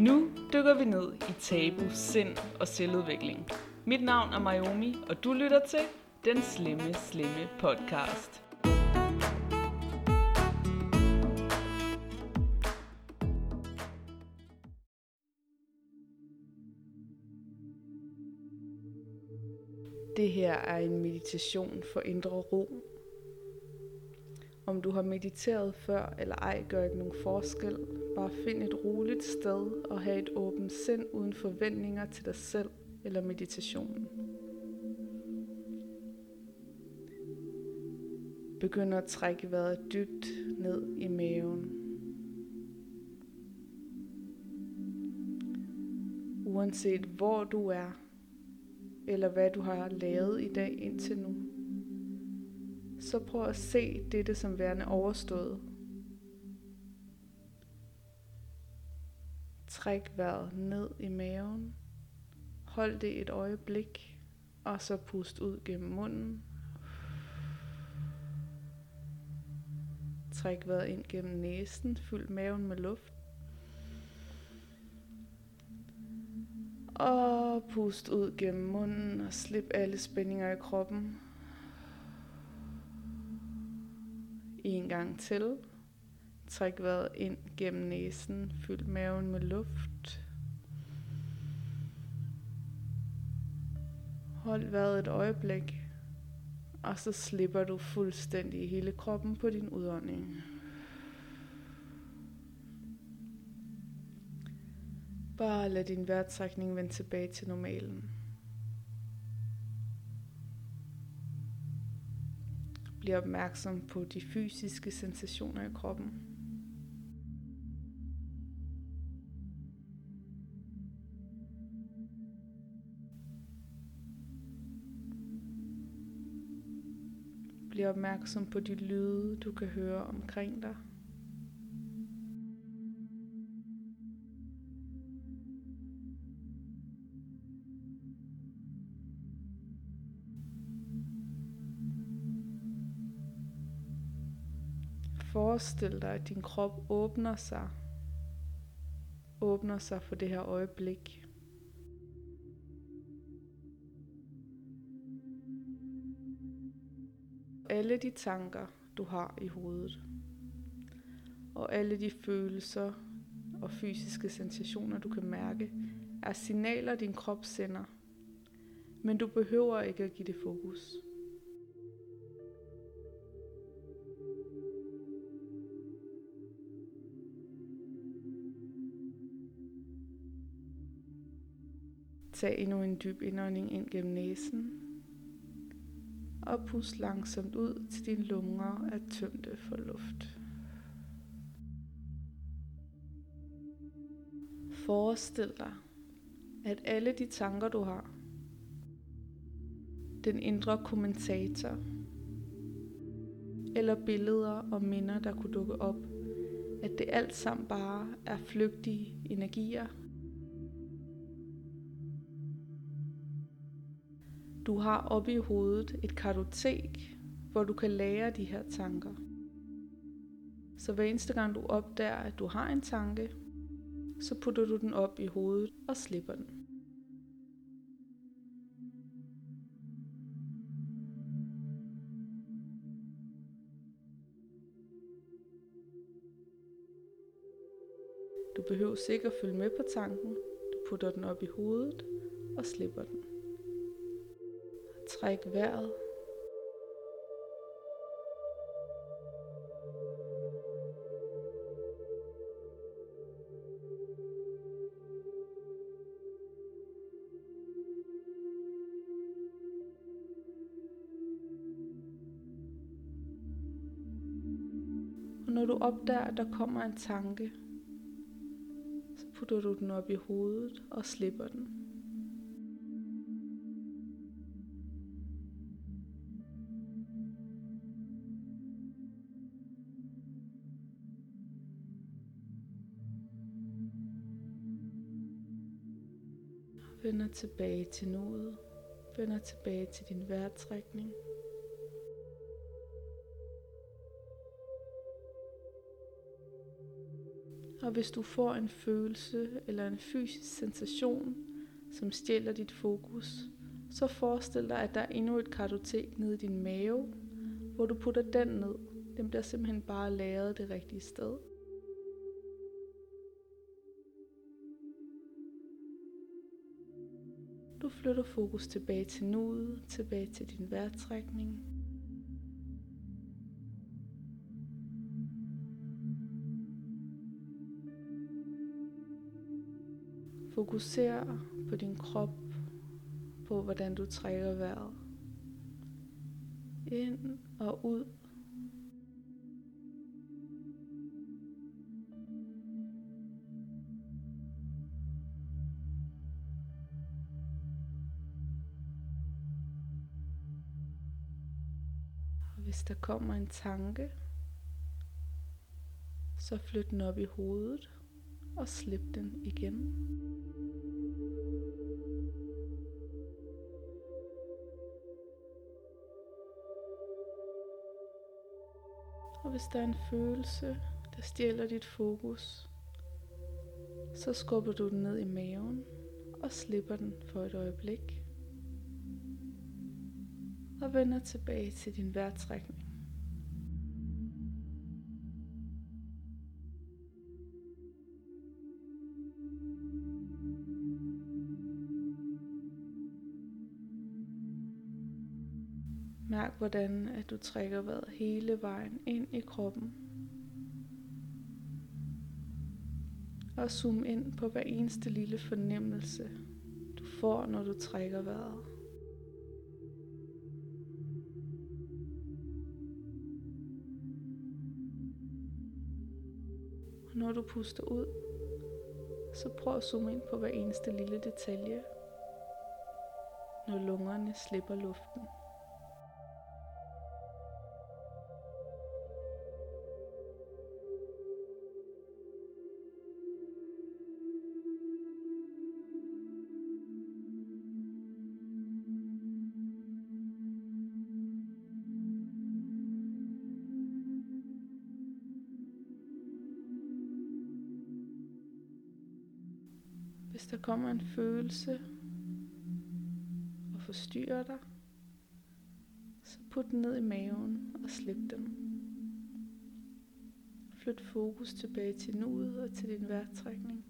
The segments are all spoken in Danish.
Nu dykker vi ned i tabu, sind og selvudvikling. Mit navn er Mayomi, og du lytter til Den Slemme Slemme Podcast. Det her er en meditation for indre ro. Om du har mediteret før eller ej, gør ikke nogen forskel. Bare find et roligt sted og have et åbent sind uden forventninger til dig selv eller meditationen. Begynd at trække vejret dybt ned i maven. Uanset hvor du er, eller hvad du har lavet i dag indtil nu, så prøv at se dette som værende overstået. Træk vejret ned i maven. Hold det et øjeblik, og så pust ud gennem munden. Træk vejret ind gennem næsen, fyld maven med luft. Og pust ud gennem munden og slip alle spændinger i kroppen. En gang til. Træk vejret ind gennem næsen, fyld maven med luft. Hold vejret et øjeblik, og så slipper du fuldstændig hele kroppen på din udånding. Bare lad din vejrtrækning vende tilbage til normalen. Bliv opmærksom på de fysiske sensationer i kroppen. Bliv opmærksom på de lyde, du kan høre omkring dig. Forestil dig, at din krop åbner sig. Åbner sig for det her øjeblik. Alle de tanker, du har i hovedet. Og alle de følelser og fysiske sensationer, du kan mærke, er signaler, din krop sender. Men du behøver ikke at give det fokus. Tag endnu en dyb indånding ind gennem næsen. Og pust langsomt ud til dine lunger er tømte for luft. Forestil dig, at alle de tanker du har, den indre kommentator, eller billeder og minder, der kunne dukke op, at det alt sammen bare er flygtige energier, Du har oppe i hovedet et kartotek, hvor du kan lære de her tanker. Så hver eneste gang du opdager, at du har en tanke, så putter du den op i hovedet og slipper den. Du behøver sikkert følge med på tanken. Du putter den op i hovedet og slipper den. Træk vejret. Og når du opdager, at der kommer en tanke, så putter du den op i hovedet og slipper den. Vender tilbage til nuet. Vender tilbage til din vejrtrækning. Og hvis du får en følelse eller en fysisk sensation, som stjæler dit fokus, så forestil dig, at der er endnu et kartotek nede i din mave, hvor du putter den ned. Den bliver simpelthen bare lagret det rigtige sted. Du flytter fokus tilbage til nuet, tilbage til din vejrtrækning. Fokuser på din krop, på hvordan du trækker vejret. Ind og ud hvis der kommer en tanke, så flyt den op i hovedet og slip den igen. Og hvis der er en følelse, der stjæler dit fokus, så skubber du den ned i maven og slipper den for et øjeblik og vender tilbage til din vejrtrækning. Mærk hvordan at du trækker vejret hele vejen ind i kroppen. Og zoom ind på hver eneste lille fornemmelse, du får, når du trækker vejret. Og når du puster ud, så prøv at zoome ind på hver eneste lille detalje, når lungerne slipper luften. Der kommer en følelse og forstyrrer dig, så put den ned i maven og slip den. Flyt fokus tilbage til nuet og til din vejrtrækning.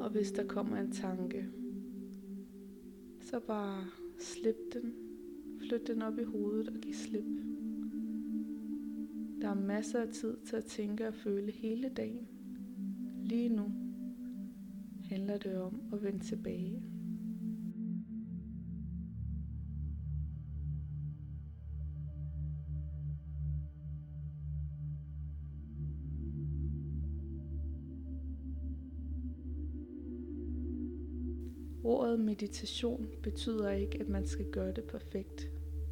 Og hvis der kommer en tanke, så bare slip den. Flyt den op i hovedet og giv slip. Der er masser af tid til at tænke og føle hele dagen. Lige nu handler det om at vende tilbage. Ordet meditation betyder ikke, at man skal gøre det perfekt.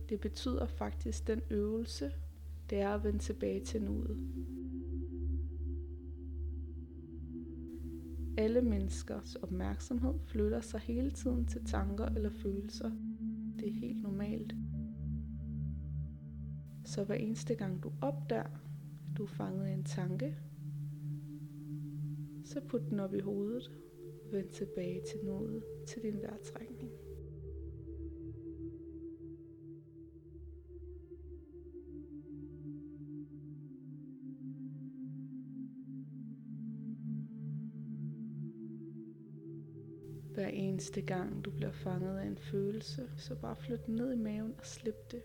Det betyder faktisk den øvelse, det er at vende tilbage til nuet. Alle menneskers opmærksomhed flytter sig hele tiden til tanker eller følelser. Det er helt normalt. Så hver eneste gang du opdager, at du er fanget af en tanke, så put den op i hovedet Vend tilbage til nuet, til din vejrtrækning. Hver eneste gang du bliver fanget af en følelse, så bare flyt ned i maven og slip det.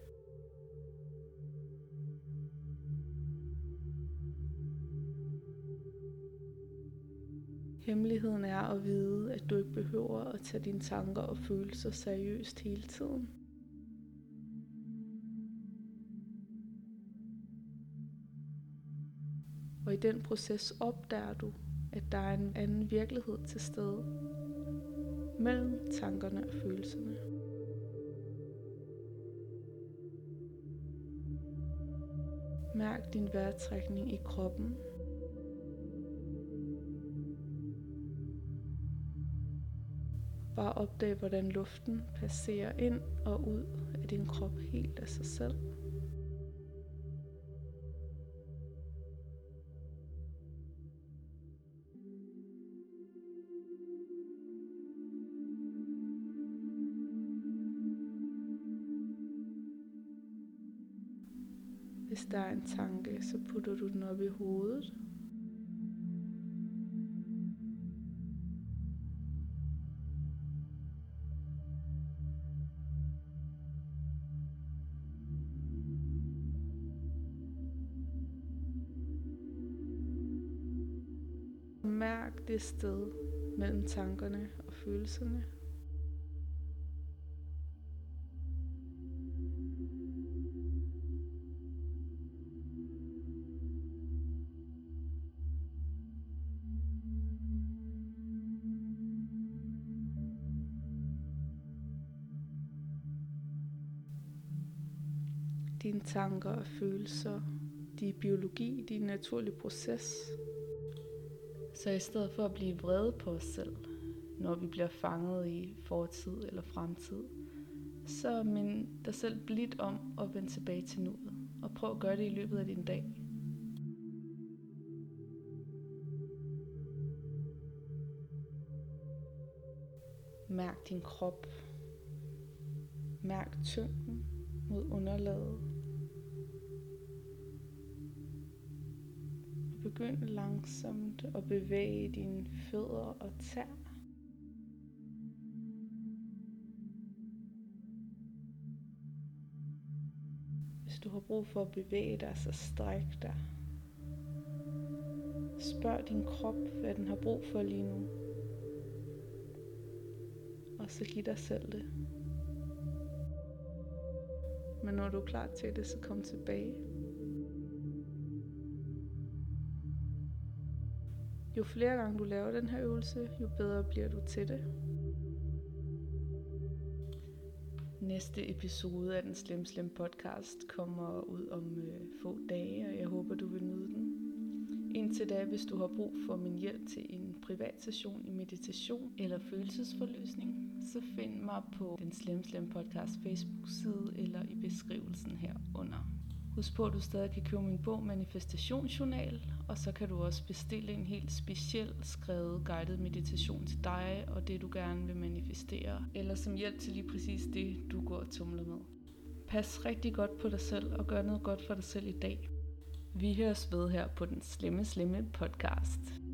Hemmeligheden er at vide, at du ikke behøver at tage dine tanker og følelser seriøst hele tiden. Og i den proces opdager du, at der er en anden virkelighed til stede mellem tankerne og følelserne. Mærk din vejrtrækning i kroppen Bare opdag, hvordan luften passerer ind og ud af din krop helt af sig selv. Hvis der er en tanke, så putter du den op i hovedet. Mærk det sted mellem tankerne og følelserne. Dine tanker og følelser, de er biologi, de er en naturlig proces. Så i stedet for at blive vrede på os selv, når vi bliver fanget i fortid eller fremtid, så mind dig selv blidt om at vende tilbage til nuet. Og prøv at gøre det i løbet af din dag. Mærk din krop. Mærk tyngden mod underlaget. Begynd langsomt at bevæge dine fødder og tær. Hvis du har brug for at bevæge dig, så stræk dig. Spørg din krop, hvad den har brug for lige nu. Og så giv dig selv det. Men når du er klar til det, så kom tilbage. Jo flere gange du laver den her øvelse, jo bedre bliver du til det. Næste episode af den Slim Slim podcast kommer ud om øh, få dage, og jeg håber, du vil nyde den. Indtil da, hvis du har brug for min hjælp til en privat session i meditation eller følelsesforløsning, så find mig på den Slim Slim Podcast Facebook-side eller i beskrivelsen herunder. Husk på, at du stadig kan købe min bog Manifestationsjournal, og så kan du også bestille en helt speciel skrevet guided meditation til dig og det, du gerne vil manifestere, eller som hjælp til lige præcis det, du går og tumler med. Pas rigtig godt på dig selv og gør noget godt for dig selv i dag. Vi høres ved her på den Slemme Slemme podcast.